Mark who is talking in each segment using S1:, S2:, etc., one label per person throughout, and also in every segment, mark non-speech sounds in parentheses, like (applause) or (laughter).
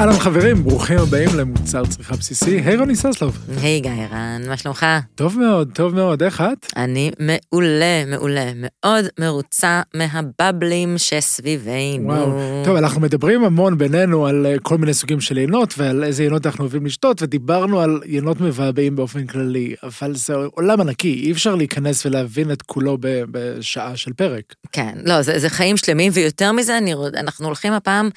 S1: אהלן חברים, ברוכים הבאים למוצר צריכה בסיסי. היי רוני ססלוב.
S2: היי גיא ערן, מה שלומך?
S1: טוב מאוד, טוב מאוד, איך את?
S2: אני מעולה, מעולה. מאוד מרוצה מהבבלים שסביבנו.
S1: וואו. טוב, אנחנו מדברים המון בינינו על אה, כל מיני סוגים של יינות ועל איזה יינות אנחנו אוהבים לשתות, ודיברנו על יינות מבעבעים באופן כללי, אבל זה עולם ענקי, אי אפשר להיכנס ולהבין את כולו בשעה של פרק.
S2: כן, לא, זה, זה חיים שלמים, ויותר מזה, אני, אנחנו הולכים הפעם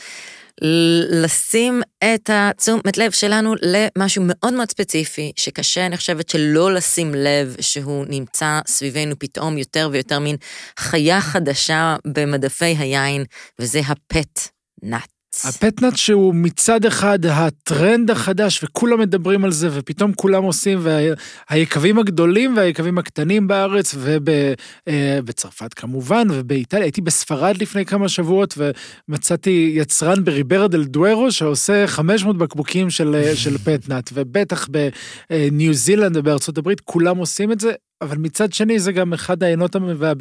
S2: לשים את התשומת לב שלנו למשהו מאוד מאוד ספציפי, שקשה, אני חושבת, שלא לשים לב שהוא נמצא סביבנו פתאום יותר ויותר מין חיה חדשה במדפי היין, וזה הפט נאט.
S1: הפטנאט שהוא מצד אחד הטרנד החדש וכולם מדברים על זה ופתאום כולם עושים והיקבים הגדולים והיקבים הקטנים בארץ ובצרפת כמובן ובאיטליה. הייתי בספרד לפני כמה שבועות ומצאתי יצרן בריברה דל דוארו שעושה 500 בקבוקים של, של פטנאט ובטח בניו זילנד ובארצות הברית כולם עושים את זה אבל מצד שני זה גם אחד העיינות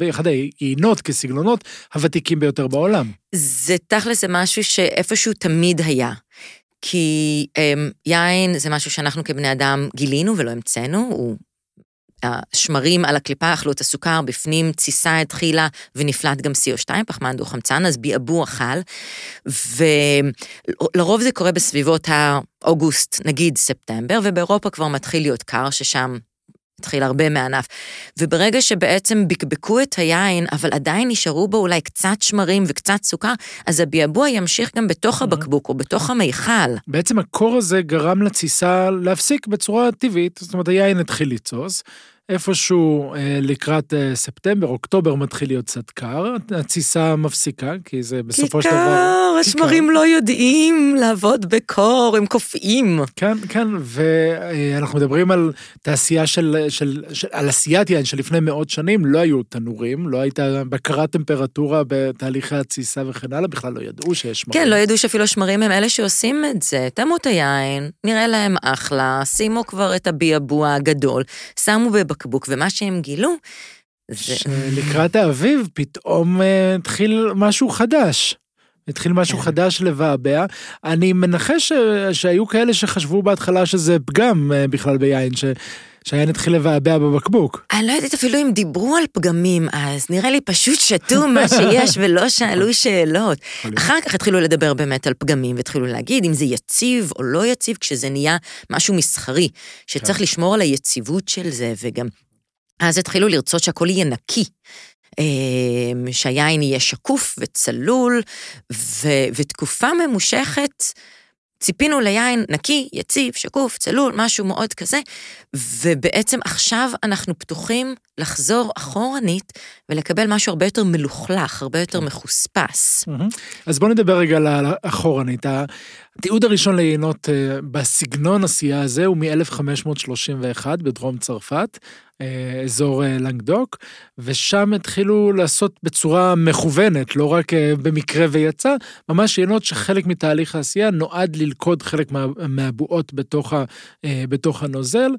S1: אחד היינות כסגנונות הוותיקים ביותר בעולם.
S2: זה תכל'ס זה משהו שאיפשהו תמיד היה. כי um, יין זה משהו שאנחנו כבני אדם גילינו ולא המצאנו, הוא... השמרים על הקליפה אכלו את הסוכר, בפנים תסיסה התחילה ונפלט גם CO2, פחמן דו-חמצן, אז ביעבוע חל, ולרוב זה קורה בסביבות האוגוסט, נגיד ספטמבר, ובאירופה כבר מתחיל להיות קר, ששם התחיל הרבה מענף. וברגע שבעצם בקבקו את היין, אבל עדיין נשארו בו אולי קצת שמרים וקצת סוכר, אז הביעבוע ימשיך גם בתוך הבקבוק או בתוך המיכל.
S1: בעצם הקור הזה גרם לתסיסה להפסיק בצורה טבעית, זאת אומרת היין התחיל לתסוס. איפשהו אה, לקראת אה, ספטמבר, אוקטובר מתחיל להיות קצת קר, התסיסה מפסיקה, כי זה בסופו של דבר...
S2: כיכר, השמרים לא יודעים לעבוד בקור, הם קופאים.
S1: כן, כן, ואנחנו מדברים על תעשייה של, של, של, על עשיית יין שלפני מאות שנים לא היו תנורים, לא הייתה בקרת טמפרטורה בתהליכי התסיסה וכן הלאה, בכלל לא ידעו שיש שמרים.
S2: כן, לא ידעו שאפילו השמרים הם אלה שעושים את זה. תמו את היין, נראה להם אחלה, שימו כבר את הביעבוע הגדול, שמו בבקבוק, ומה שהם גילו, זה...
S1: שלקראת האביב פתאום אה, התחיל משהו חדש. התחיל משהו
S2: כן.
S1: חדש לבעבע. אני מנחש ש... שהיו כאלה שחשבו בהתחלה שזה פגם אה, בכלל ביין, ש... שהיין התחיל לבעבע בבקבוק.
S2: אני לא יודעת אפילו אם דיברו על פגמים אז, נראה לי פשוט שתו מה שיש (laughs) ולא שאלו שאלות. אחר כך התחילו לדבר באמת על פגמים, והתחילו להגיד אם זה יציב או לא יציב, כשזה נהיה משהו מסחרי, שצריך
S1: כן.
S2: לשמור על היציבות של זה, וגם אז התחילו לרצות שהכל יהיה נקי. אמ, שהיין יהיה שקוף וצלול, ו- ותקופה ממושכת ציפינו ליין נקי, יציב, שקוף, צלול, משהו מאוד כזה, ובעצם עכשיו אנחנו פתוחים לחזור אחורנית ולקבל משהו הרבה יותר מלוכלך, הרבה יותר מחוספס.
S1: מהמם. אז בוא נדבר רגע על האחורנית. התיעוד הראשון ליינות אה, בסגנון עשייה הזה הוא מ-1531 בדרום צרפת, אה, אזור אה, לנגדוק, ושם התחילו לעשות בצורה מכוונת, לא רק במקרה ויצא, ממש יינות שחלק מתהליך העשייה נועד ללכוד חלק מה, מהבועות בתוך, בתוך הנוזל,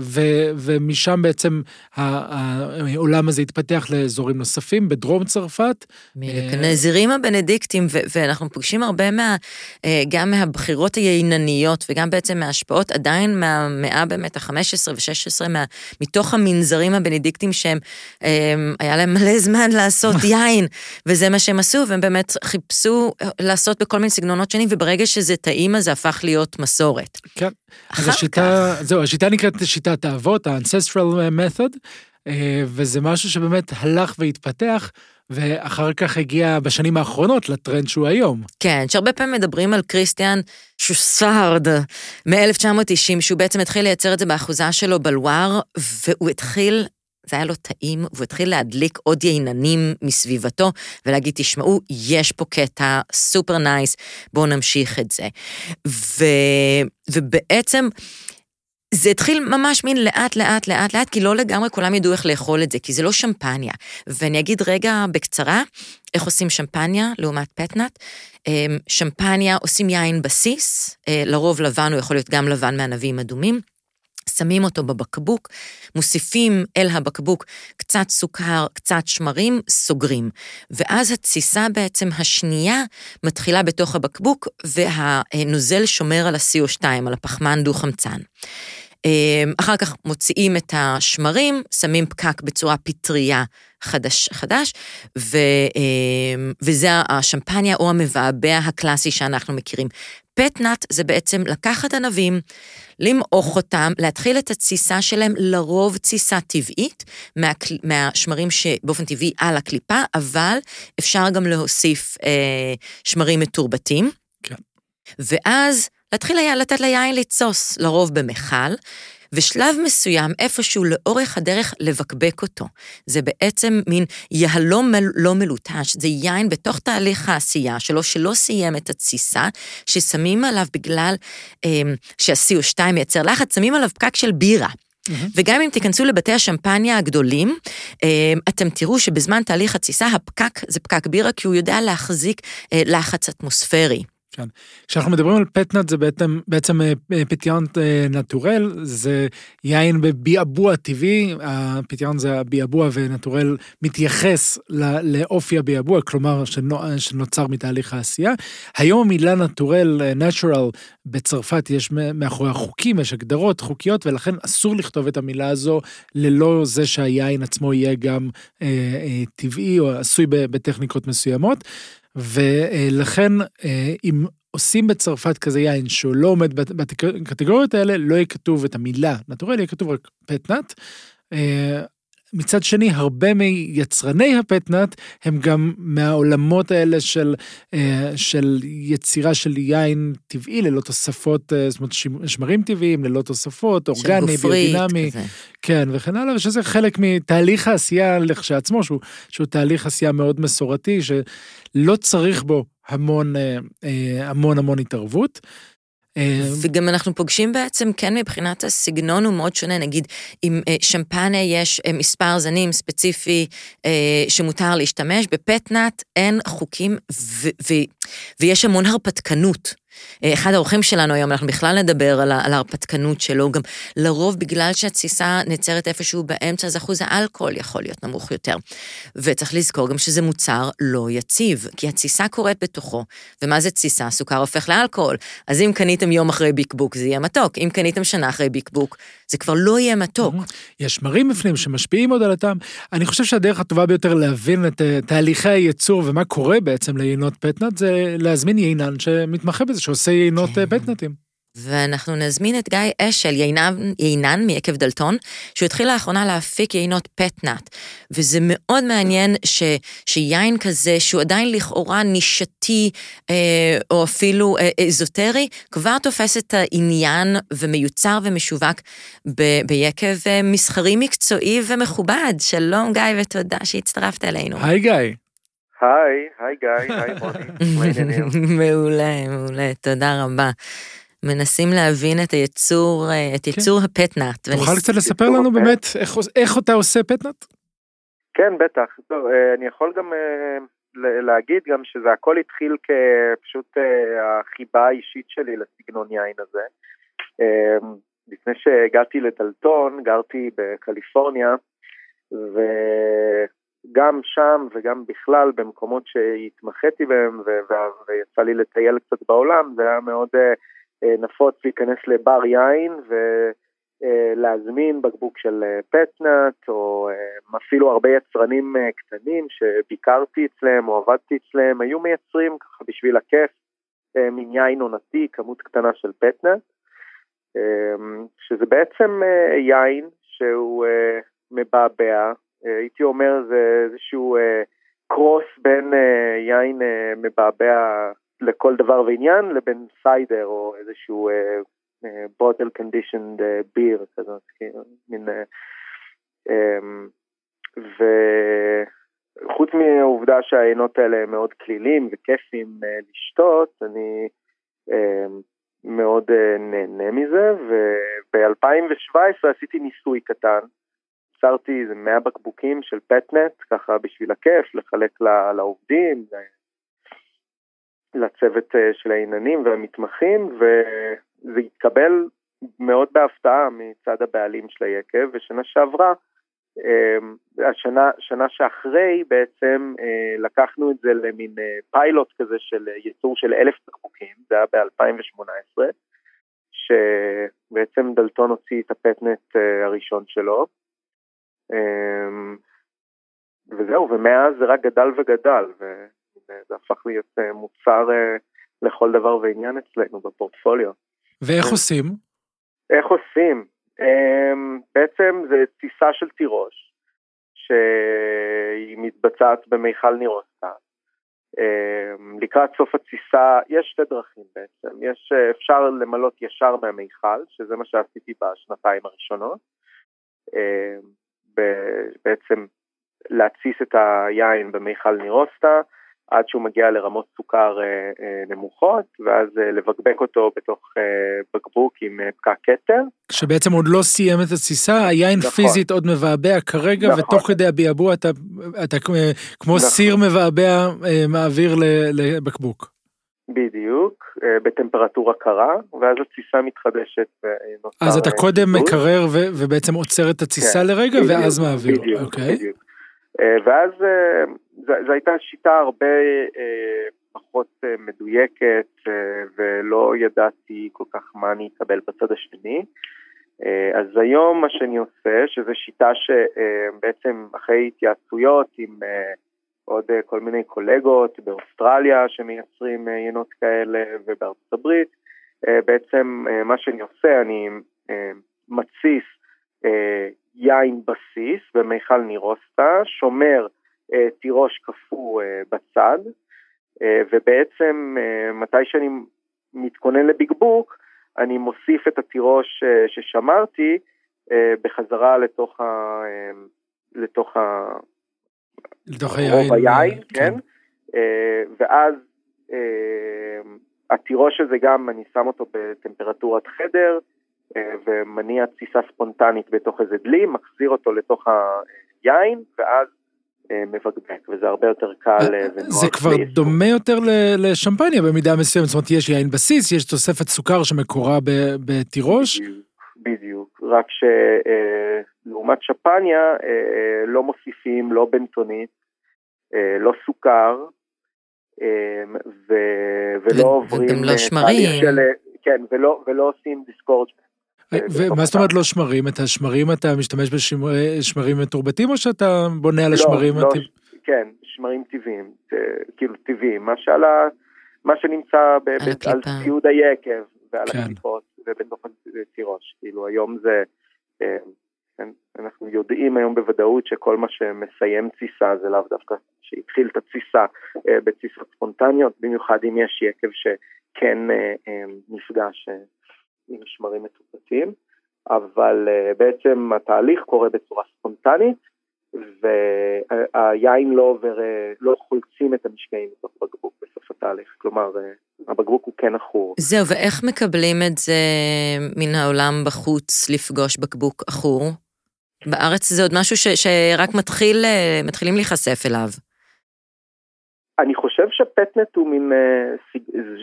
S1: ו, ומשם בעצם העולם הזה התפתח לאזורים נוספים בדרום צרפת.
S2: מהנזירים הבנדיקטים, ו- ואנחנו פוגשים הרבה מה... אה, גם מהבחירות היינניות וגם בעצם מההשפעות עדיין מהמאה באמת ה-15 ו-16, מה... מתוך המנזרים הבנדיקטים שהם, אה, היה להם מלא זמן לעשות (laughs) יין, וזה מה שהם עשו, והם באמת חיפשו אה, לעשות בכל מיני סגנונות שונים, וברגע שזה טעים אז זה הפך להיות מסורת.
S1: כן. אז השיטה, זהו, השיטה נקראת שיטת האבות, ה-ancestral method, אה, וזה משהו שבאמת הלך והתפתח, ואחר כך הגיע בשנים האחרונות לטרנד שהוא היום.
S2: כן, שהרבה פעמים מדברים על כריסטיאן שוסארד מ-1990, שהוא בעצם התחיל לייצר את זה באחוזה שלו בלואר, והוא התחיל, זה היה לו טעים, והוא התחיל להדליק עוד ייננים מסביבתו, ולהגיד, תשמעו, יש פה קטע super nice, בואו נמשיך את זה. ו, ובעצם, זה התחיל ממש מין לאט, לאט, לאט, לאט, כי לא לגמרי כולם ידעו איך לאכול את זה, כי זה לא שמפניה. ואני אגיד רגע בקצרה, איך עושים שמפניה לעומת פטנאט. אמ, שמפניה עושים יין בסיס, אה, לרוב לבן, הוא יכול להיות גם לבן מענבים אדומים. שמים אותו בבקבוק, מוסיפים אל הבקבוק קצת סוכר, קצת שמרים, סוגרים. ואז התסיסה בעצם השנייה מתחילה בתוך הבקבוק, והנוזל שומר על ה-CO2, על הפחמן דו-חמצן. אמ, אחר כך מוציאים את השמרים, שמים פקק בצורה פטריה חדש, חדש ו, אמ, וזה השמפניה או המבעבע הקלאסי שאנחנו מכירים. פטנאט זה בעצם לקחת ענבים, למעוך אותם, להתחיל את התסיסה שלהם, לרוב תסיסה טבעית, מהקל... מהשמרים שבאופן טבעי על הקליפה, אבל אפשר גם להוסיף אה, שמרים מתורבתים.
S1: כן.
S2: ואז להתחיל לתת ליין לתסוס, לרוב במכל, ושלב מסוים, איפשהו לאורך הדרך, לבקבק אותו. זה בעצם מין יהלום לא מלוטש, זה יין בתוך תהליך העשייה שלו, שלא סיים את התסיסה, ששמים עליו בגלל אה, שה-CO2 מייצר לחץ, שמים עליו פקק של בירה. Mm-hmm. וגם אם תיכנסו לבתי השמפניה הגדולים, אה, אתם תראו שבזמן תהליך התסיסה הפקק זה פקק בירה, כי הוא יודע להחזיק אה, לחץ אטמוספרי.
S1: כן. כשאנחנו מדברים על פטנט זה בעצם, בעצם אה, פטיאנט אה, נטורל, זה יין בביעבוע טבעי, הפטיאנט זה הביעבוע ונטורל מתייחס לאופי הביעבוע, כלומר שנוצר מתהליך העשייה. היום המילה נטורל, אה, natural, בצרפת יש מאחורי החוקים, יש הגדרות חוקיות, ולכן אסור לכתוב את המילה הזו ללא זה שהיין עצמו יהיה גם אה, אה, טבעי או עשוי בטכניקות מסוימות. ולכן אה, אם עושים בצרפת כזה יין שהוא לא עומד בקטגוריות האלה, לא יהיה כתוב את המילה נטורל, יהיה כתוב רק פטנאט. אה, מצד שני, הרבה מיצרני הפטנאט הם גם מהעולמות האלה של, אה, של יצירה של יין טבעי ללא תוספות, זאת אומרת שמרים טבעיים ללא תוספות, אורגני, ביודינמי, כן, וכן הלאה, ושזה חלק מתהליך העשייה לכשעצמו, שהוא, שהוא תהליך עשייה מאוד מסורתי, שלא צריך בו המון, אה, אה, המון המון התערבות.
S2: אה, וגם אנחנו פוגשים בעצם, כן, מבחינת הסגנון הוא מאוד שונה, נגיד, אם שמפניה יש מספר זנים ספציפי שמותר להשתמש, בפטנאט אין חוקים ו- ו- ויש המון הרפתקנות. אה, אחד האורחים שלנו היום, אנחנו בכלל נדבר על, ההרפתקנות שלו, גם לרוב בגלל שהתסיסה נעצרת איפשהו באמצע, אז אחוז האלכוהול יכול להיות נמוך יותר. וצריך לזכור גם שזה מוצר לא יציב, כי התסיסה קורית בתוכו, ומה זה תסיסה? סוכר הופך לאלכוהול. אז אם קניתם יום אחרי ביקבוק, זה יהיה מתוק, אם קניתם שנה אחרי ביקבוק, זה כבר לא יהיה מתוק.
S1: יש מרים בפנים שמשפיעים עוד על הטעם. אני חושב שהדרך הטובה ביותר להבין את אה, תהליכי הייצור ומה קורה בעצם ליינות פטנאט, זה להזמין יינן שמתמחה בזה, שעושה יינות כן. פטנאטים.
S2: ואנחנו נזמין את גיא אשל, יינן, יינן מיקב דלתון, שהוא התחיל לאחרונה להפיק יינות פטנאט. וזה מאוד מעניין ש, שיין כזה, שהוא עדיין לכאורה נישתי, אה, או אפילו אה, אזוטרי, כבר תופס את העניין ומיוצר ומשווק ב, ביקב אה, מסחרי מקצועי ומכובד. שלום גיא ותודה שהצטרפת אלינו.
S1: היי גיא.
S3: היי, היי גיא, היי מוני,
S2: מעולה, מעולה, תודה רבה. מנסים להבין את היצור, אה, את כן. יצור כן. הפטנאט.
S1: תוכל קצת לספר לנו באמת איך, איך אתה עושה פטנאט?
S3: כן, בטח. טוב, אה, אני יכול גם אה, להגיד גם שזה הכל התחיל כפשוט החיבה האישית שלי לסגנון יין הזה. לפני שהגעתי לדלתון, גרתי בקליפורניה, וגם שם וגם בכלל במקומות שהתמחיתי בהם ויצא לי לטייל קצת בעולם, זה היה מאוד אה, נפוץ להיכנס לבר יין ולהזמין בקבוק של אה, פטנאט, או אה, אפילו הרבה יצרנים קטנים שביקרתי אצלם או עבדתי אצלם, היו מייצרים ככה בשביל הכיף מין יין עונתי, כמות קטנה של פטנאט, שזה בעצם יין שהוא מבעבע, הייתי אומר זה איזשהו קרוס בין יין מבעבע לכל דבר ועניין לבין סיידר או איזשהו בוטל קונדישנד ביר כזאת, מין... אה, um, וחוץ מהעובדה שהעיינות האלה הם מאוד כלילים וכיפים לשתות, אני מאוד נהנה מזה, וב-2017 עשיתי ניסוי קטן, יצרתי איזה 100 בקבוקים של פטנט, ככה בשביל הכיף, לחלק לעובדים, לצוות אה, של העיננים והמתמחים, וזה התקבל מאוד בהפתעה מצד הבעלים של היקב, ושנה שעברה, השנה שנה שאחרי בעצם לקחנו את זה למין פיילוט כזה של ייצור של אלף בקבוקים, זה היה ב-2018, שבעצם דלתון הוציא את הפטנט הראשון שלו. וזהו, ומאז זה רק גדל וגדל, וזה הפך להיות מוצר לכל דבר ועניין אצלנו בפורטפוליו.
S1: ואיך עושים?
S3: איך עושים? בעצם זה טיסה של תירוש, שהיא מתבצעת במיכל נירוסטה. לקראת סוף הטיסה יש שתי דרכים בעצם, יש, אפשר למלות ישר מהמיכל, שזה מה שעשיתי בשנתיים הראשונות, בעצם להתסיס את היין במיכל נירוסטה, עד שהוא מגיע לרמות סוכר אה, אה, נמוכות, ואז אה, לבקבק אותו בתוך בקבוק עם פקק כתר.
S1: כשבעצם עוד לא סיים את התסיסה, היין נכון. פיזית עוד מבעבע כרגע, נכון. ותוך כדי הביעבוע אתה, אתה כמו נכון. סיר מבעבע מעביר לבקבוק.
S3: בדיוק, בטמפרטורה קרה, ואז התסיסה מתחדשת ונוצר...
S1: אז אתה קודם מקרר ובעצם עוצר את התסיסה כן, לרגע, בדיוק, ואז מעביר.
S3: בדיוק, אוקיי. בדיוק. ואז זו הייתה שיטה הרבה אה, פחות אה, מדויקת אה, ולא ידעתי כל כך מה אני אקבל בצד השני. אה, אז היום מה שאני עושה, שזו שיטה שבעצם אה, אחרי התייעצויות עם אה, עוד אה, כל מיני קולגות באוסטרליה שמייצרים אה, יינות כאלה ובארצות הברית, אה, בעצם מה שאני עושה, אני מתסיס יין בסיס במיכל נירוסטה, שומר תירוש קפוא בצד, ובעצם מתי שאני מתכונן לבקבוק, אני מוסיף את התירוש ששמרתי בחזרה לתוך ה... לתוך ה...
S1: לתוך היין. היין,
S3: כן. כן. ואז התירוש הזה גם, אני שם אותו בטמפרטורת חדר, ומניע תסיסה ספונטנית בתוך איזה דלי, מחזיר אותו לתוך היין, ואז אה, מבקבק, וזה הרבה יותר קל אה,
S1: ונוח. זה כבר דומה יותר לשמפניה במידה מסוימת, זאת אומרת יש יין בסיס, יש תוספת סוכר שמקורה בתירוש.
S3: בדיוק, רק שלעומת שמפניה לא מוסיפים לא בנטונית, לא סוכר, ולא עוברים...
S2: לא שמרים.
S3: כן, ולא עושים דיסקורג'
S1: אה, ומה זאת אומרת לא שמרים? את השמרים אתה משתמש בשמרים מתורבתים או שאתה בונה על לא, השמרים
S3: לא, הטבעיים? כן, שמרים טבעיים, כאילו טבעיים, מה שעלה, מה שנמצא על ציוד היקב ועל כן. הקליפות ובתוך התירוש, כאילו היום זה, אה, כן, אנחנו יודעים היום בוודאות שכל מה שמסיים תסיסה זה לאו דווקא שהתחיל את התסיסה אה, בתסיסות ספונטניות, במיוחד אם יש יקב שכן נפגש עם שמרים מתופצים, אבל בעצם התהליך קורה בצורה ספונטנית, והיין לא עובר, לא חולצים את המשקעים בתוך בקבוק בסוף התהליך, כלומר uh, הבקבוק הוא כן עכור.
S2: זהו, ואיך מקבלים את זה מן העולם בחוץ לפגוש בקבוק עכור? בארץ זה עוד משהו ש, שרק מתחיל, מתחילים להיחשף אליו.
S3: אני חושב שפטנט הוא מין אה,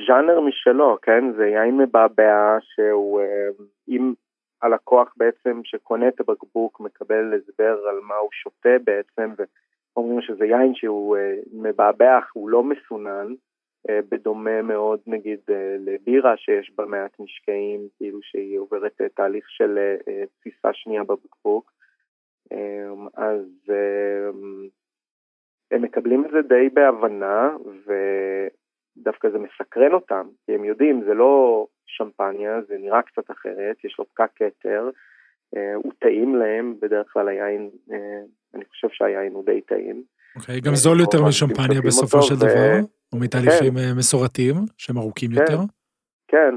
S3: ז'אנר משלו, כן? זה יין מבעבע שהוא, אה, אם הלקוח בעצם שקונה את הבקבוק מקבל הסבר על מה הוא שותה בעצם, ואומרים שזה יין שהוא אה, מבעבע, הוא לא מסונן, אה, בדומה מאוד נגיד אה, לבירה שיש בה מעט משקעים, כאילו שהיא עוברת אה, תהליך של אה, תפיסה שנייה בבקבוק. אה, אז אה, הם מקבלים את זה די בהבנה, ודווקא זה מסקרן אותם, כי הם יודעים, זה לא שמפניה, זה נראה קצת אחרת, יש לו פקק כתר, אה, הוא טעים להם, בדרך כלל היין, אה, אני חושב שהיין הוא די טעים.
S1: אוקיי, גם זול יותר משמפניה בסופו של דבר, או מתהליכים כן. אה, מסורתיים, שהם ארוכים
S3: כן,
S1: יותר.
S3: כן,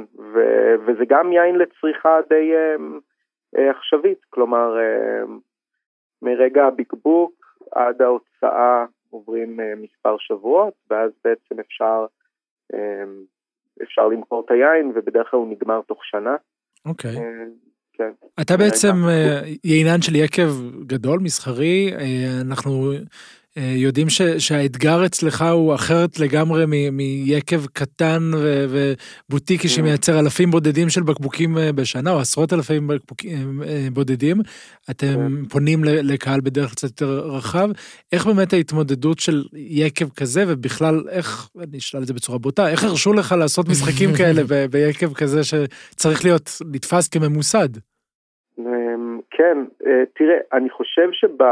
S3: וזה גם יין לצריכה די עכשווית, כלומר, מרגע הבקבוק עד ההוצאה עוברים אה, מספר שבועות, ואז בעצם אפשר, אה, אפשר למכור את היין, ובדרך כלל הוא נגמר תוך שנה.
S1: אוקיי. אה, כן. אתה בעצם יינן של יקב גדול, מסחרי, אנחנו אה, יודעים ש, שהאתגר אצלך הוא אחרת לגמרי מ, מיקב קטן ו, ובוטיקי שמייצר אלפים בודדים של בקבוקים אה, בשנה, או עשרות אלפים בקבוקים אה, בודדים. אתם
S3: כן.
S1: פונים לקהל בדרך קצת יותר רחב. איך באמת ההתמודדות של יקב כזה, ובכלל, איך, אני אשאל את זה בצורה בוטה, איך הרשו לך לעשות משחקים (laughs) כאלה ב- ביקב כזה שצריך להיות נתפס כממוסד?
S3: אמ, כן, אה, תראה, אני חושב שב...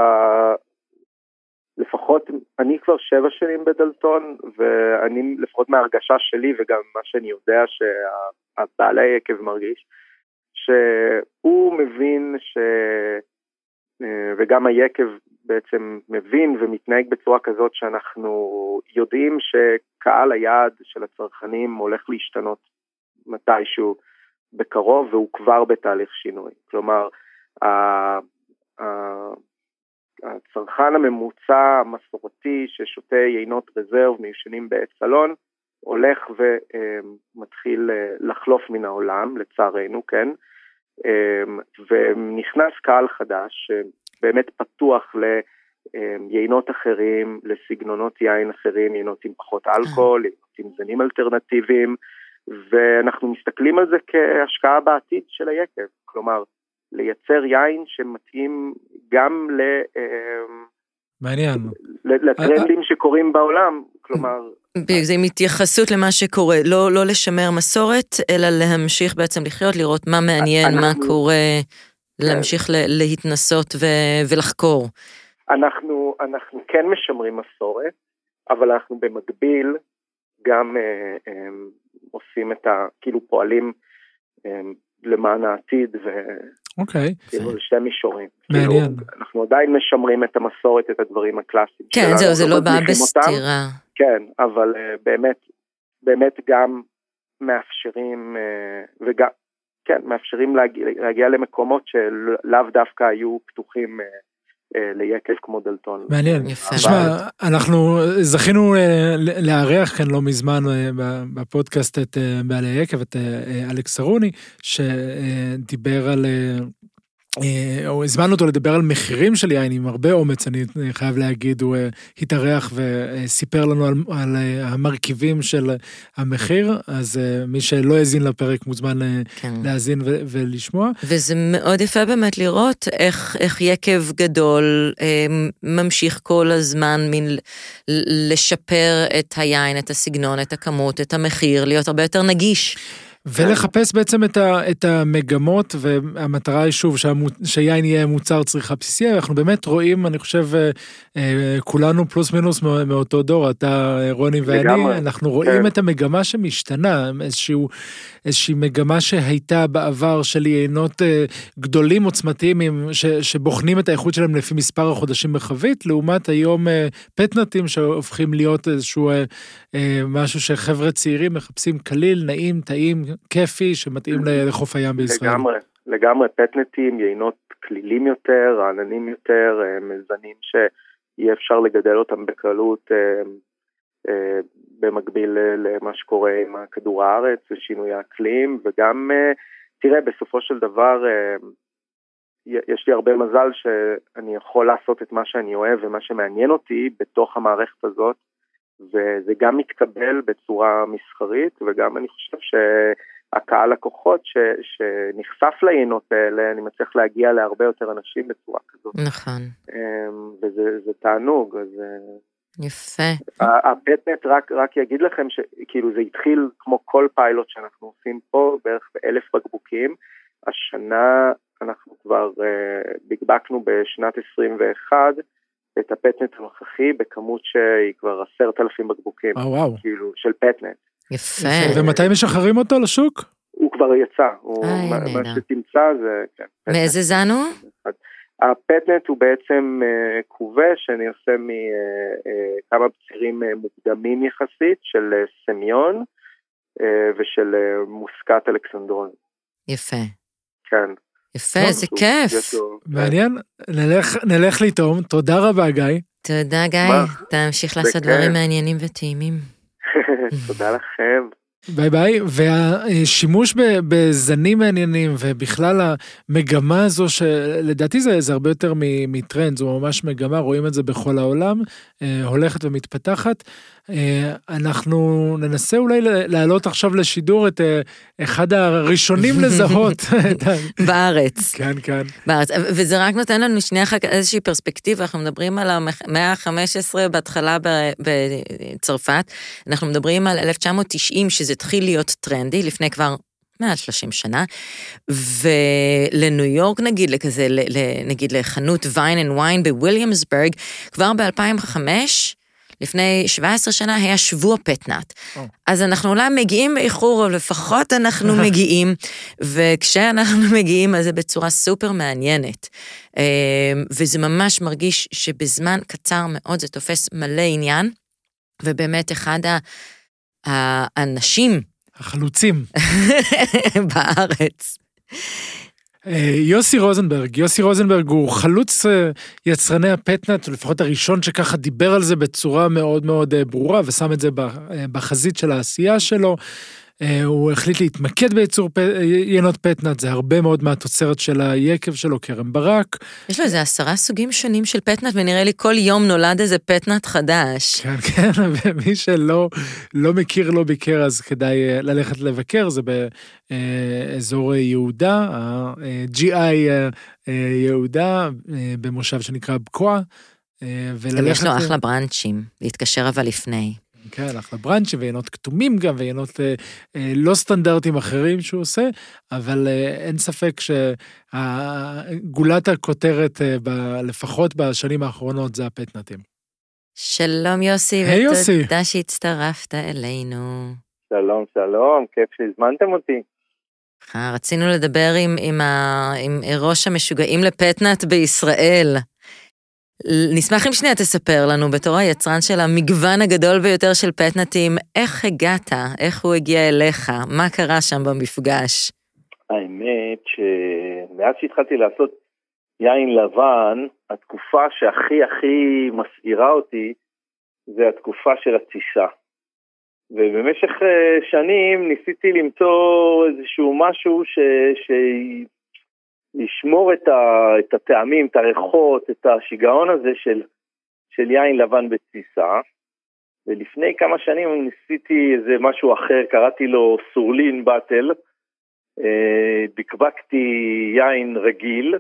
S3: לפחות, אני כבר שבע שנים בדלתון, ואני, לפחות מההרגשה שלי וגם מה שאני יודע שהבעלי היקב מרגיש, שהוא מבין ש... וגם היקב בעצם מבין ומתנהג בצורה כזאת שאנחנו יודעים שקהל היעד של הצרכנים הולך להשתנות מתישהו בקרוב והוא כבר בתהליך שינוי. כלומר, הצרכן הממוצע המסורתי ששותה יינות רזרב מיושנים בעת סלון הולך ומתחיל אה, לחלוף מן העולם, לצערנו, כן? אמ, ונכנס קהל חדש שבאמת פתוח ליינות אחרים, לסגנונות יין אחרים, יינות עם פחות אלכוהול, יינות עם זנים אלטרנטיביים, ואנחנו מסתכלים על זה כהשקעה בעתיד של היקב, כלומר, לייצר יין שמתאים גם ל...
S1: מעניין.
S3: לטרנדים שקורים בעולם, כלומר...
S2: זה עם התייחסות למה שקורה, לא, לא לשמר מסורת, אלא להמשיך בעצם לחיות, לראות מה מעניין, אנחנו, מה קורה, כן. להמשיך להתנסות ו, ולחקור.
S3: אנחנו, אנחנו כן משמרים מסורת, אבל אנחנו במקביל גם אה, אה, עושים את ה... כאילו פועלים אה, למען העתיד, ו...
S1: אוקיי.
S3: כאילו, זה שתי מישורים.
S1: מעניין.
S3: כאילו, אנחנו עדיין משמרים את המסורת, את הדברים הקלאסיים
S2: כן,
S3: שלנו.
S2: זהו, זה לא בא
S3: מזניחים
S2: בסתירה.
S3: אותם. כן, אבל uh, באמת, באמת גם מאפשרים, uh, וגם, כן, מאפשרים להגיע, להגיע למקומות שלאו דווקא היו פתוחים uh, ליקב כמו דלתון.
S1: מעניין.
S2: יפה.
S1: תשמע, אנחנו זכינו לארח כאן לא מזמן בפודקאסט את בעלי יקב, את אלכס ארוני, שדיבר על... או הזמנו אותו לדבר על מחירים של יין עם הרבה אומץ, אני חייב להגיד, הוא התארח וסיפר לנו על, על המרכיבים של המחיר, אז מי שלא האזין לפרק מוזמן כן. להאזין ו- ולשמוע.
S2: וזה מאוד יפה באמת לראות איך, איך יקב גדול ממשיך כל הזמן מין לשפר את היין, את הסגנון, את הכמות, את המחיר, להיות הרבה יותר נגיש.
S1: ולחפש בעצם את, ה, את המגמות, והמטרה היא שוב שהמו, שיין יהיה מוצר צריכה בסיסי, אנחנו באמת רואים, אני חושב, אה, כולנו פלוס מינוס מאותו דור, אתה, רוני ואני, לגמרי. אנחנו רואים כן. את המגמה שמשתנה, איזשהו, איזושהי מגמה שהייתה בעבר של יינות אה, גדולים עוצמתיים, ש, שבוחנים את האיכות שלהם לפי מספר החודשים בחבית, לעומת היום אה, פטנטים שהופכים להיות איזשהו משהו שחבר'ה צעירים מחפשים קליל, נעים, טעים, כיפי שמתאים לחוף הים בישראל.
S3: לגמרי, לגמרי, פטנטים, יינות כלילים יותר, רעננים יותר, אה, מזנים שאי אפשר לגדל אותם בקלות אה, אה, במקביל למה שקורה עם כדור הארץ ושינוי האקלים, וגם, תראה, בסופו של דבר, יש לי הרבה מזל שאני יכול לעשות את מה שאני אוהב ומה שמעניין אותי בתוך המערכת הזאת. וזה גם מתקבל בצורה מסחרית, וגם אני חושב שהקהל לקוחות ש, שנחשף ליינות האלה, אני מצליח להגיע להרבה יותר אנשים בצורה כזאת.
S2: נכון.
S3: אמ, וזה תענוג, אז... אה,
S2: יפה.
S3: הפטנט רק, רק יגיד לכם שכאילו זה התחיל כמו כל פיילוט שאנחנו עושים פה, בערך באלף בקבוקים. השנה אנחנו כבר uh, בקבקנו בשנת 21 את הפטנט הנוכחי בכמות שהיא כבר עשרת אלפים בקבוקים.
S1: אה, וואו.
S3: כאילו, של פטנט.
S2: יפה.
S1: ומתי משחררים אותו לשוק?
S3: הוא כבר יצא, הוא,
S2: איי,
S3: מה,
S2: נהדר.
S3: מה שתמצא זה, כן.
S2: מאיזה זן הוא?
S3: הפטנט הוא בעצם uh, כובש שאני עושה מכמה בצירים מוקדמים יחסית של סמיון ושל מוסקת אלכסנדרון.
S2: יפה.
S3: כן.
S2: יפה, איזה כיף.
S1: מעניין, נלך, נלך לטעום, תודה רבה גיא.
S2: תודה, גיא. תמשיך לעשות. דברים מעניינים וטעימים. (laughs)
S3: תודה לכם.
S1: ביי ביי, והשימוש בזנים מעניינים ובכלל המגמה הזו שלדעתי זה, זה הרבה יותר מטרנד, זו ממש מגמה, רואים את זה בכל העולם, אה, הולכת ומתפתחת. אה, אנחנו ננסה אולי להעלות עכשיו לשידור את אה, אחד הראשונים לזהות. (laughs)
S2: בארץ.
S1: כן, כן.
S2: בארץ, וזה רק נותן לנו שנייה אחר כך איזושהי פרספקטיבה, אנחנו מדברים על המאה ה-15 בהתחלה בצרפת, אנחנו מדברים על 1990 שזה התחיל להיות טרנדי, לפני כבר מעל 30 שנה, ולניו יורק נגיד, לכזה, נגיד לחנות Wine and Wine בוויליאמסברג, כבר ב-2005, לפני 17 שנה היה שבוע פטנאט. Oh. אז אנחנו אולי מגיעים באיחור, אבל לפחות אנחנו (laughs) מגיעים, וכשאנחנו מגיעים אז זה בצורה סופר מעניינת. אמ, וזה ממש מרגיש שבזמן קצר מאוד זה תופס מלא עניין, ובאמת אחד האנשים...
S1: החלוצים. (laughs)
S2: בארץ.
S1: אה, יוסי רוזנברג, יוסי רוזנברג הוא חלוץ אה, יצרני הפטנט, לפחות הראשון שככה דיבר על זה בצורה מאוד מאוד אה, ברורה ושם את זה בחזית של העשייה שלו. אה, הוא החליט להתמקד בייצור יינות פטנאט, זה הרבה מאוד מהתוצרת של היקב שלו, כרם ברק.
S2: יש לו איזה עשרה סוגים שונים של פטנאט, ונראה לי כל יום נולד איזה פטנאט חדש.
S1: כן, (laughs) כן, ומי שלא לא מכיר, לא ביקר, אז כדאי אה, ללכת לבקר, זה באזור יהודה, ה-GI יהודה, במושב שנקרא בקוע.
S2: וללכת... יש לו אחלה בראנצ'ים, להתקשר אבל לפני.
S1: כן, אחלה בראנצ'ים ויינות כתומים גם, ויינות אה, אה, לא סטנדרטים אחרים שהוא עושה, אבל אה, אין ספק שגולת הכותרת, אה, ב, לפחות בשנים האחרונות, זה הפטנטים.
S2: שלום יוסי,
S1: היי hey, יוסי.
S2: ותודה שהצטרפת אלינו.
S4: שלום, שלום, כיף שהזמנתם אותי.
S2: אה, רצינו לדבר עם, עם, ה, עם ראש המשוגעים לפטנט בישראל. נשמח אם שנייה תספר לנו, בתור היצרן של המגוון הגדול ביותר של פטנטים, איך הגעת, איך הוא הגיע אליך, מה קרה שם במפגש?
S4: האמת שמאז שהתחלתי לעשות יין לבן, התקופה שהכי הכי מסעירה אותי זה התקופה של התסיסה. ובמשך אה, שנים ניסיתי למצוא איזשהו משהו ש... ש... לשמור את, ה, את הטעמים, את הריחות, את השיגעון הזה של, של יין לבן בתסיסה. ולפני כמה שנים ניסיתי איזה משהו אחר, קראתי לו סורלין באטל. אה, בקבקתי יין רגיל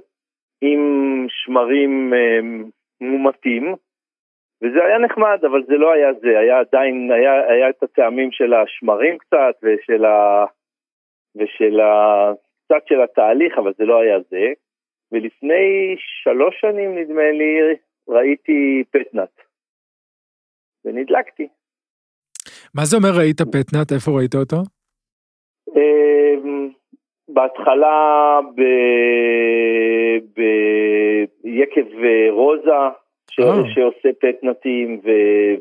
S4: עם שמרים אה, מומתים, וזה היה נחמד, אבל זה לא היה זה, היה עדיין, היה, היה את הטעמים של השמרים קצת ושל, ה, ושל ה, קצת של התהליך, אבל זה לא היה זה. ולפני שלוש שנים, נדמה לי, ראיתי פטנאט. ונדלקתי.
S1: מה זה אומר ראית פטנאט? איפה ראית אותו?
S4: אמ, בהתחלה ביקב רוזה, ש... oh. שעושה פטנטים, ו...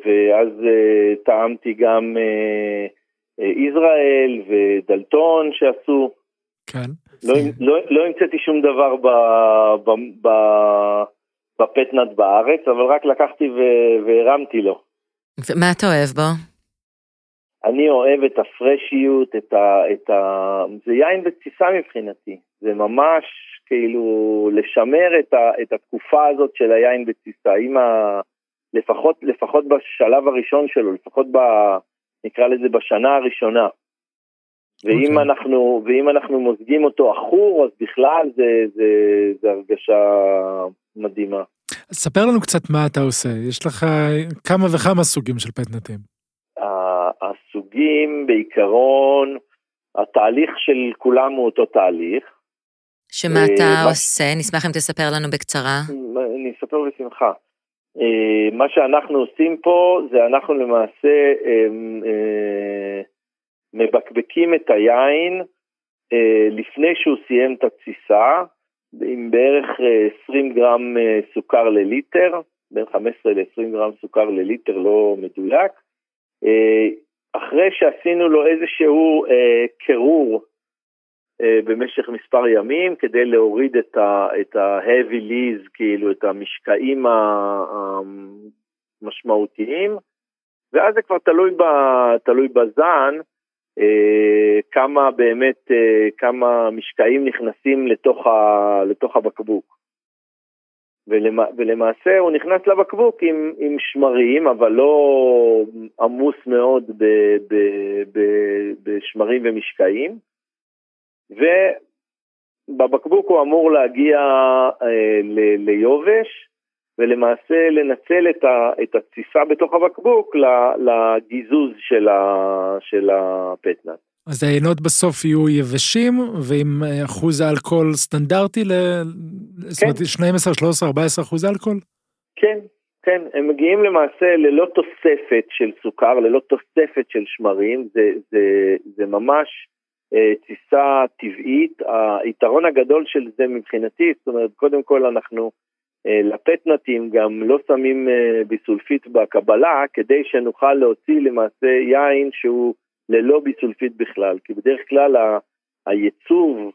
S4: ואז uh, טעמתי גם יזרעאל uh, ודלטון שעשו.
S1: כן.
S4: לא, לא, לא המצאתי שום דבר ב, ב, ב, בפטנט בארץ, אבל רק לקחתי והרמתי לו.
S2: ומה אתה אוהב בו?
S4: אני אוהב את הפרשיות, את ה... את ה... זה יין בתסיסה מבחינתי. זה ממש כאילו לשמר את, ה, את התקופה הזאת של היין בתסיסה. עם ה... לפחות, לפחות בשלב הראשון שלו, לפחות ב... נקרא לזה בשנה הראשונה. ואם, okay. אוקיי. אנחנו, ואם אנחנו מוזגים אותו עכור, אז בכלל זה, זה, זה הרגשה מדהימה.
S1: ספר לנו קצת מה אתה עושה, יש לך כמה וכמה סוגים של פטנטים.
S4: הסוגים בעיקרון, התהליך של כולם הוא אותו תהליך.
S2: שמה אה, אתה עושה? נשמח אם תספר לנו בקצרה.
S4: אני אספר בשמחה. אה, מה שאנחנו עושים פה זה אנחנו למעשה אה, מבקבקים את היין אה, לפני שהוא סיים את התסיסה, עם בערך 20 אה, גרם אה, סוכר לליטר, בין 15 ל-20 גרם סוכר לליטר, לא מדויק. אה, אחרי שעשינו לו איזשהו אה, קירור אה, במשך מספר ימים, כדי להוריד את ה-heavy lease, כאילו את המשקעים המשמעותיים, ואז זה כבר תלוי, ב, תלוי בזן, כמה באמת, אה, כמה משקעים נכנסים לתוך, ה, לתוך הבקבוק. ולמע, ולמעשה הוא נכנס לבקבוק עם, עם שמרים, אבל לא עמוס מאוד ב, ב, ב, בשמרים ומשקעים. ובבקבוק הוא אמור להגיע אה, ל, ליובש, ולמעשה לנצל את, ה, את התסיסה בתוך הבקבוק לגיזוז של, ה, של הפטנט.
S1: אז העיינות בסוף יהיו יבשים, ועם אחוז האלכוהול סטנדרטי, ל... כן. זאת אומרת 12, 13, 14 אחוז אלכוהול?
S4: כן, כן, הם מגיעים למעשה ללא תוספת של סוכר, ללא תוספת של שמרים, זה, זה, זה ממש אה, תסיסה טבעית. היתרון הגדול של זה מבחינתי, זאת אומרת, קודם כל אנחנו לפטנטים גם לא שמים אה, ביסולפית בקבלה, כדי שנוכל להוציא למעשה יין שהוא ללא ביסולפית בכלל, כי בדרך כלל הייצוב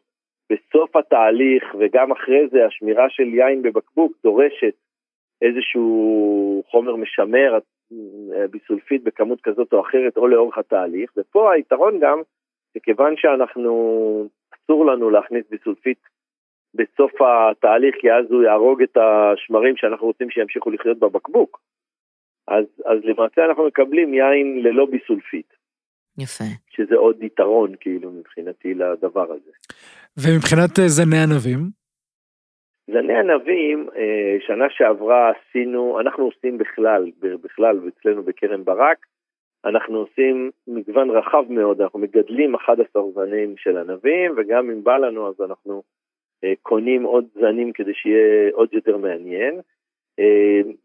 S4: בסוף התהליך וגם אחרי זה השמירה של יין בבקבוק דורשת איזשהו חומר משמר, אה, ביסולפית בכמות כזאת או אחרת או לאורך התהליך, ופה היתרון גם, שכיוון שאנחנו, אסור לנו להכניס ביסולפית בסוף התהליך, כי אז הוא יהרוג את השמרים שאנחנו רוצים שימשיכו לחיות בבקבוק. אז, אז למעשה אנחנו מקבלים יין ללא ביסולפית.
S2: יפה.
S4: שזה עוד יתרון, כאילו, מבחינתי לדבר הזה.
S1: ומבחינת אה, זני ענבים?
S4: זני ענבים, אה, שנה שעברה עשינו, אנחנו עושים בכלל, בכלל, אצלנו בקרן ברק, אנחנו עושים מגוון רחב מאוד, אנחנו מגדלים 11 זנים של ענבים, וגם אם בא לנו אז אנחנו קונים עוד זנים כדי שיהיה עוד יותר מעניין.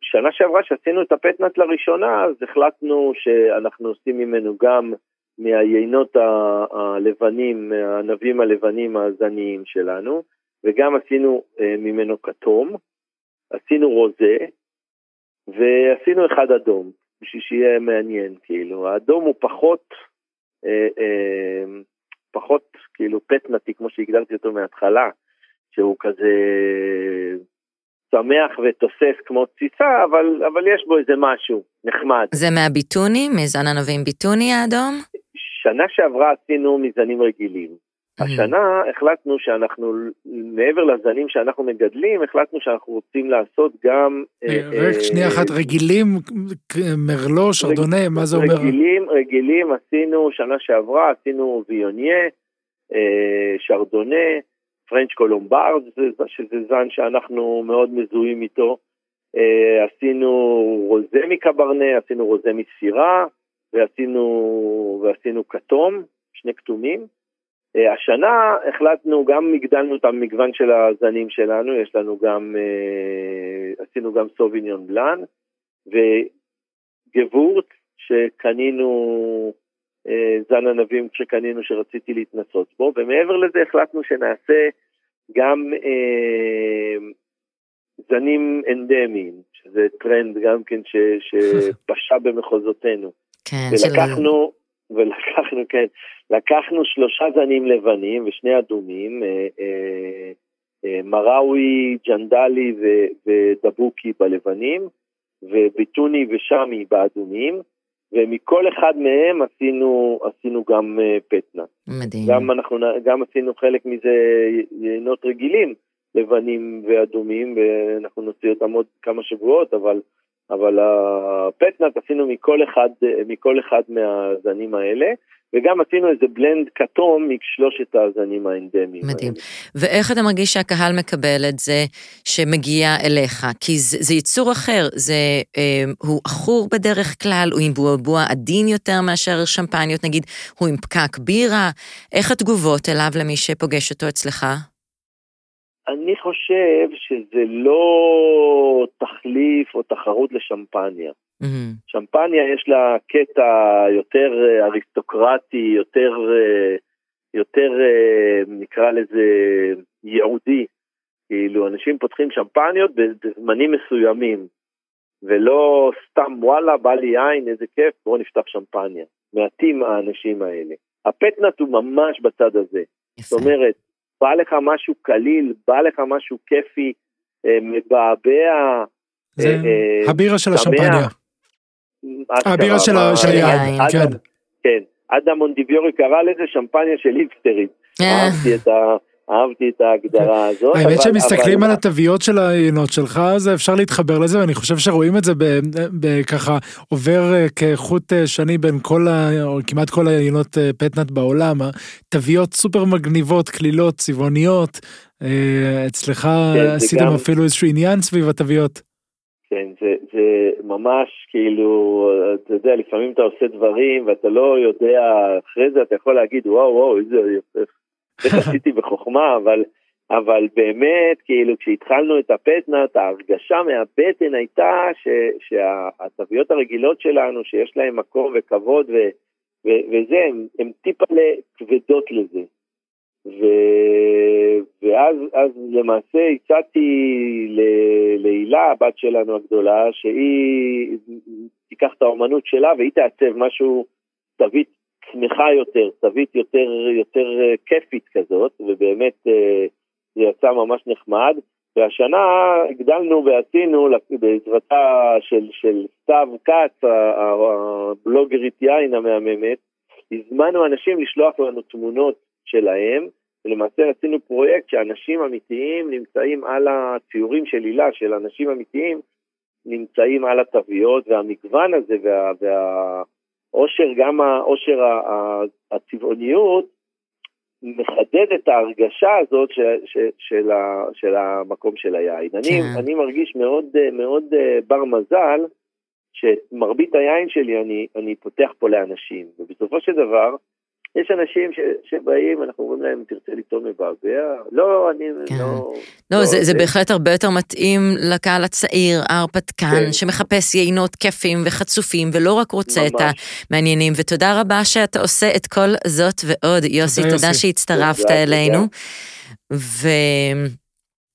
S4: שנה שעברה שעשינו את הפטנט לראשונה, אז החלטנו שאנחנו עושים ממנו גם מהיינות הלבנים, מהענבים הלבנים הזניים שלנו, וגם עשינו אה, ממנו כתום, עשינו רוזה, ועשינו אחד אדום, בשביל שיהיה מעניין, כאילו. האדום הוא פחות, אה, אה, פחות כאילו פטנטי, כמו שהגדרתי אותו מההתחלה, שהוא כזה שמח ותוסס כמו תסיסה, אבל, אבל יש בו איזה משהו נחמד.
S2: זה מהביטוני, מזן ענבים ביטוני האדום?
S4: שנה שעברה עשינו מזנים רגילים. השנה החלטנו שאנחנו, מעבר לזנים שאנחנו מגדלים, החלטנו שאנחנו רוצים לעשות גם...
S1: אה, רק שנייה אחת, רגילים, מרלו, שרדונה, מה זה אומר?
S4: רגילים, רגילים, עשינו שנה שעברה, עשינו ויוניה, אה, שרדונה, פרנץ' קולומברד, שזה זן שאנחנו מאוד מזוהים איתו. אה, עשינו רוזה מקברנה, עשינו רוזה מסירה, ועשינו, ועשינו כתום, שני כתומים. אה, השנה החלטנו, גם הגדלנו את המגוון של הזנים שלנו, יש לנו גם, אה, עשינו גם סוביניון בלאן, וגוורץ שקנינו, זן ענבים שקנינו שרציתי להתנסות בו, ומעבר לזה החלטנו שנעשה גם זנים אנדמיים, שזה טרנד גם כן שפשע (laughs) במחוזותינו.
S2: כן,
S4: ולקחנו, של... ולקחנו, כן, לקחנו שלושה זנים לבנים ושני אדומים, אה, אה, אה, מראוי, ג'נדלי ו, ודבוקי בלבנים, וביטוני ושמי באדומים, ומכל אחד מהם עשינו, עשינו גם אה, פטנה.
S2: מדהים.
S4: גם, אנחנו, גם עשינו חלק מזה יינות רגילים, לבנים ואדומים, ואנחנו נוציא אותם עוד כמה שבועות, אבל אבל הפטנאט עשינו מכל אחד, מכל אחד מהזנים האלה, וגם עשינו איזה בלנד כתום משלושת הזנים האנדמיים.
S2: מדהים. האלה. ואיך אתה מרגיש שהקהל מקבל את זה שמגיע אליך? כי זה, זה יצור אחר, זה, אה, הוא עכור בדרך כלל, הוא עם בועבוע עדין יותר מאשר שמפניות, נגיד, הוא עם פקק בירה. איך התגובות אליו למי שפוגש אותו אצלך?
S4: אני חושב שזה לא תחליף או תחרות לשמפניה. Mm-hmm. שמפניה יש לה קטע יותר אה, אריסטוקרטי, יותר, אה, יותר אה, נקרא לזה ייעודי. כאילו, אנשים פותחים שמפניות בזמנים מסוימים, ולא סתם וואלה, בא לי יין, איזה כיף, בואו נפתח שמפניה. מעטים האנשים האלה. הפטנט הוא ממש בצד הזה. יפה. זאת אומרת, בא לך משהו קליל, בא לך משהו כיפי, מבעבע.
S1: זה אה, הבירה של השמפניה. הבירה של היין, כן.
S4: כן. אדם מונדיביורי קרא לזה שמפניה של היפסטרים.
S2: אה.
S4: אהבתי את ה... אהבתי את ההגדרה הזאת.
S1: האמת שמסתכלים על התוויות של העיינות שלך, אז אפשר להתחבר לזה, ואני חושב שרואים את זה בככה עובר אה, כחוט אה, שני בין כל ה... או כמעט כל העיינות אה, פטנט בעולם, התוויות סופר מגניבות, קלילות, צבעוניות. אה, אצלך
S4: כן,
S1: עשיתם אפילו איזשהו עניין סביב התוויות.
S4: כן, זה, זה ממש כאילו, אתה יודע, לפעמים אתה עושה דברים ואתה לא יודע, אחרי זה אתה יכול להגיד, וואו, וואו, איזה יפה, (laughs) איך עשיתי בחוכמה, אבל, אבל באמת, כאילו, כשהתחלנו את הפטנאט, ההרגשה מהבטן הייתה ש, שהתוויות הרגילות שלנו, שיש להן מקום וכבוד ו, ו, וזה, הן טיפה כבדות לזה. ו... ואז אז למעשה הצעתי להילה, הבת שלנו הגדולה, שהיא תיקח את האומנות שלה והיא תעצב משהו, תווית שמחה יותר, תווית יותר, יותר אה, כיפית כזאת, ובאמת אה, זה יצא ממש נחמד. והשנה הגדלנו ועשינו בעזרתה של, של סתיו כץ, הבלוגרית יין המהממת, הזמנו אנשים לשלוח לנו תמונות שלהם, ולמעשה עשינו פרויקט שאנשים אמיתיים נמצאים על הציורים של הילה, של אנשים אמיתיים, נמצאים על התוויות, והמגוון הזה וה, והעושר, גם העושר ה- ה- הצבעוניות, מחדד את ההרגשה הזאת ש, ש, של, ה, של המקום של היין. אני,
S2: כן.
S4: אני מרגיש מאוד, מאוד אה, בר מזל, שמרבית היין שלי אני, אני פותח פה לאנשים, ובסופו של דבר, יש אנשים ש, שבאים, אנחנו אומרים להם, תרצה לטעום מבעבע? לא, אני
S2: כן.
S4: לא...
S2: לא, זה, זה
S4: זה-
S2: בהחלט הרבה יותר מתאים לקהל הצעיר, ההרפתקן,
S4: כן.
S2: שמחפש יינות כיפים וחצופים, ולא רק רוצה את
S4: ממש.
S2: המעניינים. ותודה רבה שאתה עושה את כל זאת ועוד. יוסי,
S1: תודה,
S2: תודה
S1: יוסי.
S2: שהצטרפת
S4: תודה,
S2: אלינו.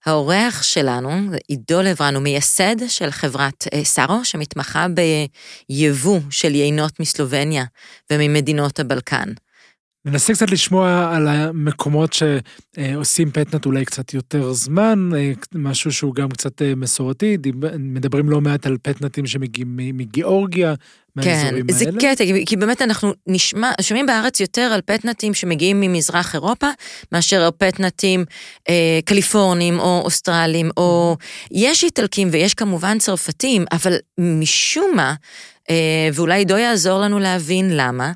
S2: והאורח שלנו, עידו לברן, הוא מייסד של חברת אה, סארו, שמתמחה ביבוא של יינות מסלובניה וממדינות הבלקן.
S1: ננסה קצת לשמוע על המקומות שעושים פטנט אולי קצת יותר זמן, אה, משהו שהוא גם קצת אה, מסורתי, מדברים לא מעט על פטנטים שמגיעים מגיאורגיה,
S2: כן, זה
S1: האלה.
S2: קטע, כי- באמת אנחנו נשמע, שומעים בארץ יותר על פטנטים שמגיעים ממזרח אירופה, מאשר על פטנטים אה, קליפורנים או אוסטרלים, או יש איטלקים ויש כמובן צרפתים, אבל משום מה, ואולי עידו יעזור לנו להבין למה,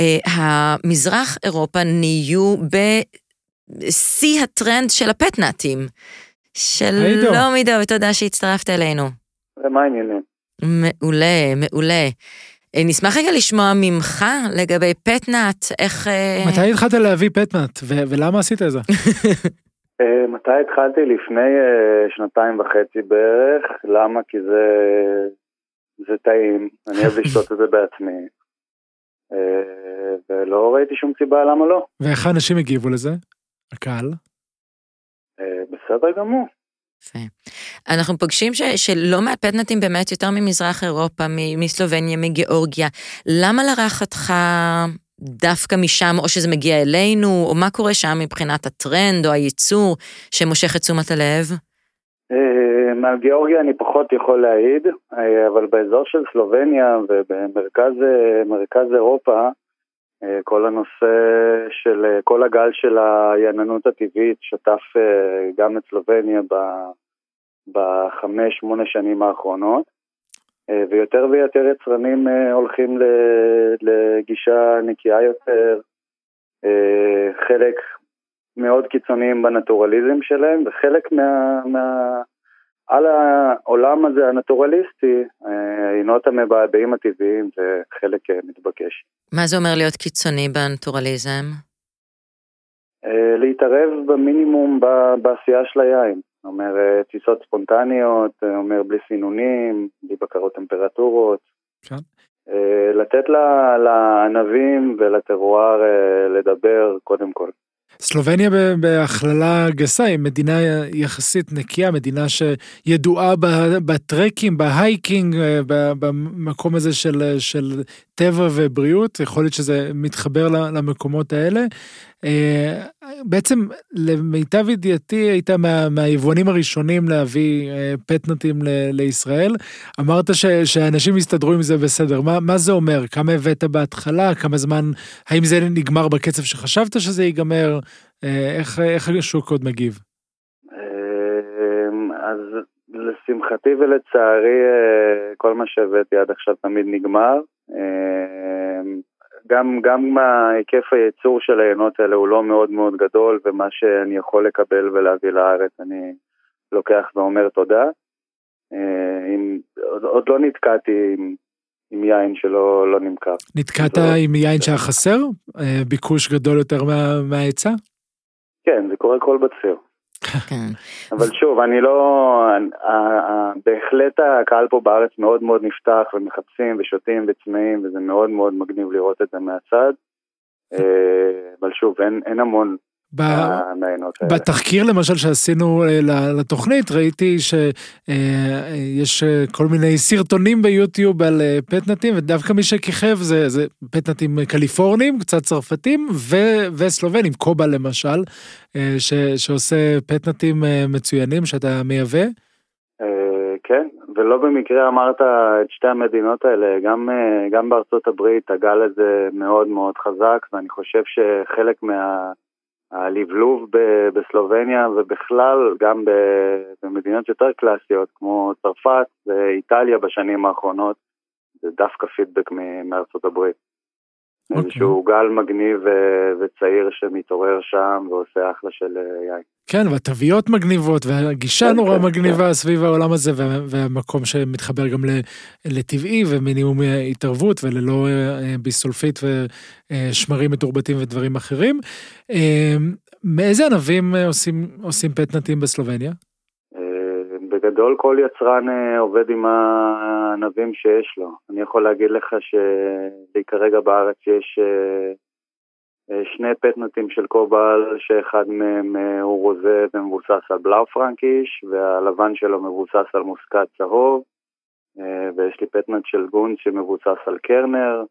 S2: אה, המזרח אירופה נהיו בשיא הטרנד של הפטנטים.
S1: עידו.
S2: שלום עידו, ותודה שהצטרפת אלינו.
S5: מה העניינים?
S2: מעולה, מעולה. אה, נשמח רגע לשמוע ממך לגבי פטנאט, איך... אה,
S1: מתי התחלת להביא פטנט, ו- ולמה עשית את זה? (laughs)
S5: אה, מתי התחלתי? לפני אה, שנתיים וחצי בערך. למה? כי זה, זה טעים, אני אוהב לשתות את זה בעצמי. אה, ולא ראיתי שום סיבה למה לא.
S1: ואיך האנשים הגיבו לזה? הקהל?
S5: אה, בסדר גמור.
S2: יפה. אנחנו פוגשים ש, שלא מעט פטנטים באמת יותר ממזרח אירופה, מ- מסלובניה, מגיאורגיה. למה להערכתך דווקא משם, או שזה מגיע אלינו, או מה קורה שם מבחינת הטרנד או הייצור שמושך את תשומת הלב?
S5: מעל גיאורגיה אני פחות יכול להעיד, אה, אבל באזור של סלובניה ובמרכז אה, אירופה, אה, כל הנושא של, כל הגל של העייננות הטבעית שטף גם את סלובניה בחמש, שמונה שנים האחרונות, ויותר ויותר יצרנים הולכים לגישה נקייה יותר, חלק מאוד קיצוניים בנטורליזם שלהם, וחלק מה... מה על העולם הזה הנטורליסטי, אה, היינות המבעבעים הטבעיים זה חלק אה, מתבקש.
S2: מה זה אומר להיות קיצוני בנטורליזם?
S5: אה, להתערב במינימום ב- בעשייה של היין. אומר אה, טיסות ספונטניות, אומר בלי סינונים, בלי בקרות טמפרטורות.
S1: כן.
S5: לתת לענבים ולטרואר לדבר קודם כל.
S1: סלובניה בהכללה גסה היא מדינה יחסית נקייה, מדינה שידועה בטרקים, בהייקינג, אה, במקום הזה של, של טבע ובריאות, יכול להיות שזה מתחבר למקומות האלה. אה, בעצם למיטב ידיעתי היית מה, מהיבואנים הראשונים להביא אה, פטנטים ל, לישראל. אמרת ש, שאנשים יסתדרו עם זה בסדר, מה, מה זה אומר? כמה הבאת בהתחלה? כמה זמן? האם זה נגמר בקצב שחשבת שזה ייגמר? אה, איך, איך השוק עוד מגיב?
S5: אז לשמחתי ולצערי כל מה שהבאתי עד עכשיו תמיד נגמר. גם, גם היקף הייצור של העיינות האלה הוא לא מאוד מאוד גדול, ומה שאני יכול לקבל ולהביא לארץ אני לוקח ואומר תודה. עם, אה, עוד, עוד לא נתקעתי עם, עם יין שלא לא נמכר.
S1: נתקעת לא, עם יין שהיה חסר? אה, ביקוש גדול יותר מה, מההיצע?
S5: כן, זה קורה כל בציר. כן. אבל שוב, אני לא... בהחלט הקהל פה בארץ מאוד מאוד נפתח ומחפשים ושותים וצמאים וזה מאוד מאוד מגניב לראות את זה מהצד. אה, אבל שוב, אין, אין המון
S1: בתחקיר למשל שעשינו אה, לתוכנית ראיתי שיש אה, כל מיני סרטונים ביוטיוב על פטנטים ודווקא מי שכיכב זה, זה פטנטים קליפורנים קצת צרפתים ו, וסלובנים קובה למשל ש, שעושה פטנטים מצוינים שאתה מייבא.
S5: כן, ולא במקרה אמרת את שתי המדינות האלה, גם, גם בארצות הברית הגל הזה מאוד מאוד חזק, ואני חושב שחלק מה, הלבלוב בסלובניה ובכלל גם במדינות יותר קלאסיות כמו צרפת ואיטליה בשנים האחרונות, זה דווקא פידבק מארצות הברית. Okay. אוקיי. איזשהו גל מגניב וצעיר שמתעורר שם ועושה אחלה של אה, יין.
S1: כן, והתוויות מגניבות, והגישה כן, נורא כן, מגניבה כן. סביב העולם הזה, והמקום שמתחבר גם לטבעי ומינימום התערבות וללא אה, ביסולפית ושמרים מתורבתים ודברים אחרים. אה, מאיזה ענבים עושים, עושים פטנטים בסלובניה?
S5: בגדול כל יצרן עובד עם הענבים שיש לו. אני יכול להגיד לך שלי כרגע בארץ יש אה, שני פטנטים של קובל, שאחד מהם אה, הוא רוזה ומבוסס על בלאו פרנקיש, והלבן שלו מבוסס על מוסקת צהוב, אה, ויש לי פטנט של גונד שמבוסס על קרנר.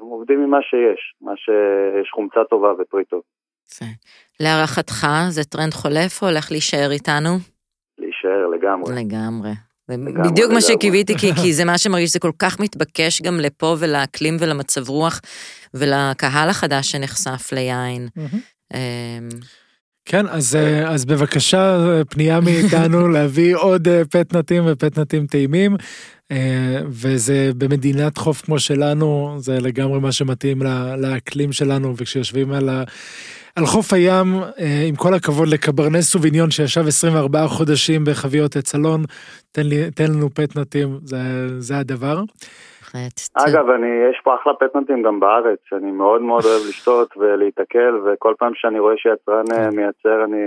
S5: הם עובדים עם מה שיש, מה שיש חומצה טובה ופרי טוב.
S2: להערכתך, זה טרנד חולף או הולך להישאר איתנו?
S5: להישאר לגמרי.
S2: לגמרי. זה בדיוק מה שקיוויתי, כי, כי זה (laughs) מה שמרגיש שזה כל כך מתבקש גם לפה ולאקלים ולמצב רוח ולקהל החדש שנחשף ליין. אמ,
S1: כן, אז, אה, אז בבקשה, פנייה מאיתנו (laughs) להביא עוד אה, פט-נטים ופטנטים טעימים, אה, וזה במדינת חוף כמו שלנו, זה לגמרי מה שמתאים לאקלים שלנו, וכשיושבים על ה... על חוף הים, אה, עם כל הכבוד לקברנס סוביניון שישב 24 חודשים בחביות עץ אלון, תן, תן לנו פטנטים, זה, זה הדבר.
S5: אגב, אני, יש פה אחלה פטנטים גם בארץ, שאני מאוד מאוד אוהב לשתות ולהיתקל, וכל פעם שאני רואה שיצרן אה, כן. מייצר, אני,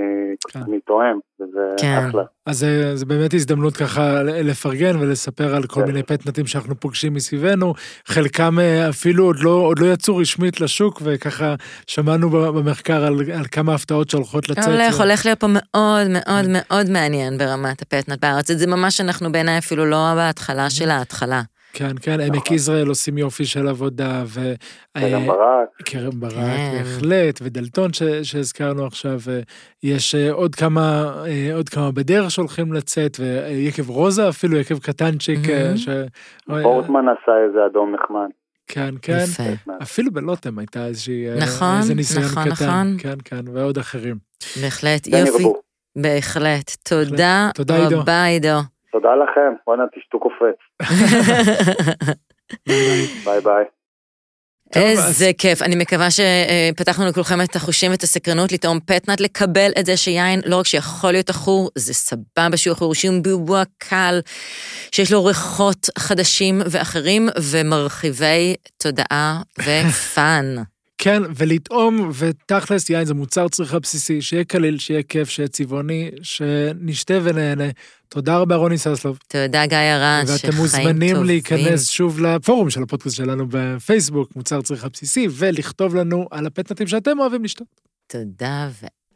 S5: כן. אני טועם, וזה כן. אחלה.
S1: אז זה, זה באמת הזדמנות ככה לפרגן ולספר על כל כן. מיני פטנטים שאנחנו פוגשים מסביבנו, חלקם אה, אפילו עוד לא, עוד לא יצאו רשמית לשוק, וככה שמענו במחקר על, על כמה הפתעות שהולכות לצאת.
S2: הולך, ו... הולך להיות פה מאוד מאוד מאוד מעניין ברמת הפטנט בארץ, זה ממש אנחנו בעיניי אפילו לא בהתחלה של ההתחלה.
S1: כן, כן, עמק נכון. יזרעאל עושים יופי של עבודה, ו...
S5: קרן ברק.
S1: קרן ברק, כן. בהחלט, ודלתון שהזכרנו עכשיו, יש אה, עוד כמה, אה, עוד כמה בדרך שהולכים לצאת, ויקב רוזה אפילו, יקב קטנצ'יק. אה, ש...
S5: פורטמן עשה איזה אדום נחמד.
S1: כן, כן, יפה. אפילו בלוטם הייתה איזושהי,
S2: נכון, איזה ניסיון נכון, קטן, נכון.
S1: כן, כן, ועוד אחרים.
S2: בהחלט, יופי, בהחלט, תודה, תודה רבה עידו.
S5: תודה לכם, בואנה תשתו קופץ. ביי ביי.
S2: איזה כיף, אני מקווה שפתחנו לכולכם את החושים ואת הסקרנות לטעום פט-נט, לקבל את זה שיין לא רק שיכול להיות עכור, זה סבבה שהוא עכור, שהוא בבעבוע קל, שיש לו ריחות חדשים ואחרים ומרחיבי תודעה ו fun.
S1: כן, ולטעום, ותכלס יין זה מוצר צריכה בסיסי, שיהיה קליל, שיהיה כיף, שיהיה צבעוני, שנשתה ונהנה. תודה רבה רוני ססלוב.
S2: תודה גיא הרן,
S1: לחיים טובים. ואתם מוזמנים להיכנס שוב לפורום של הפודקאסט שלנו בפייסבוק, מוצר צריכה בסיסי, ולכתוב לנו על הפט-נטים שאתם אוהבים לשתות.
S2: תודה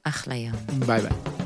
S2: ואחלה יום.
S1: ביי ביי.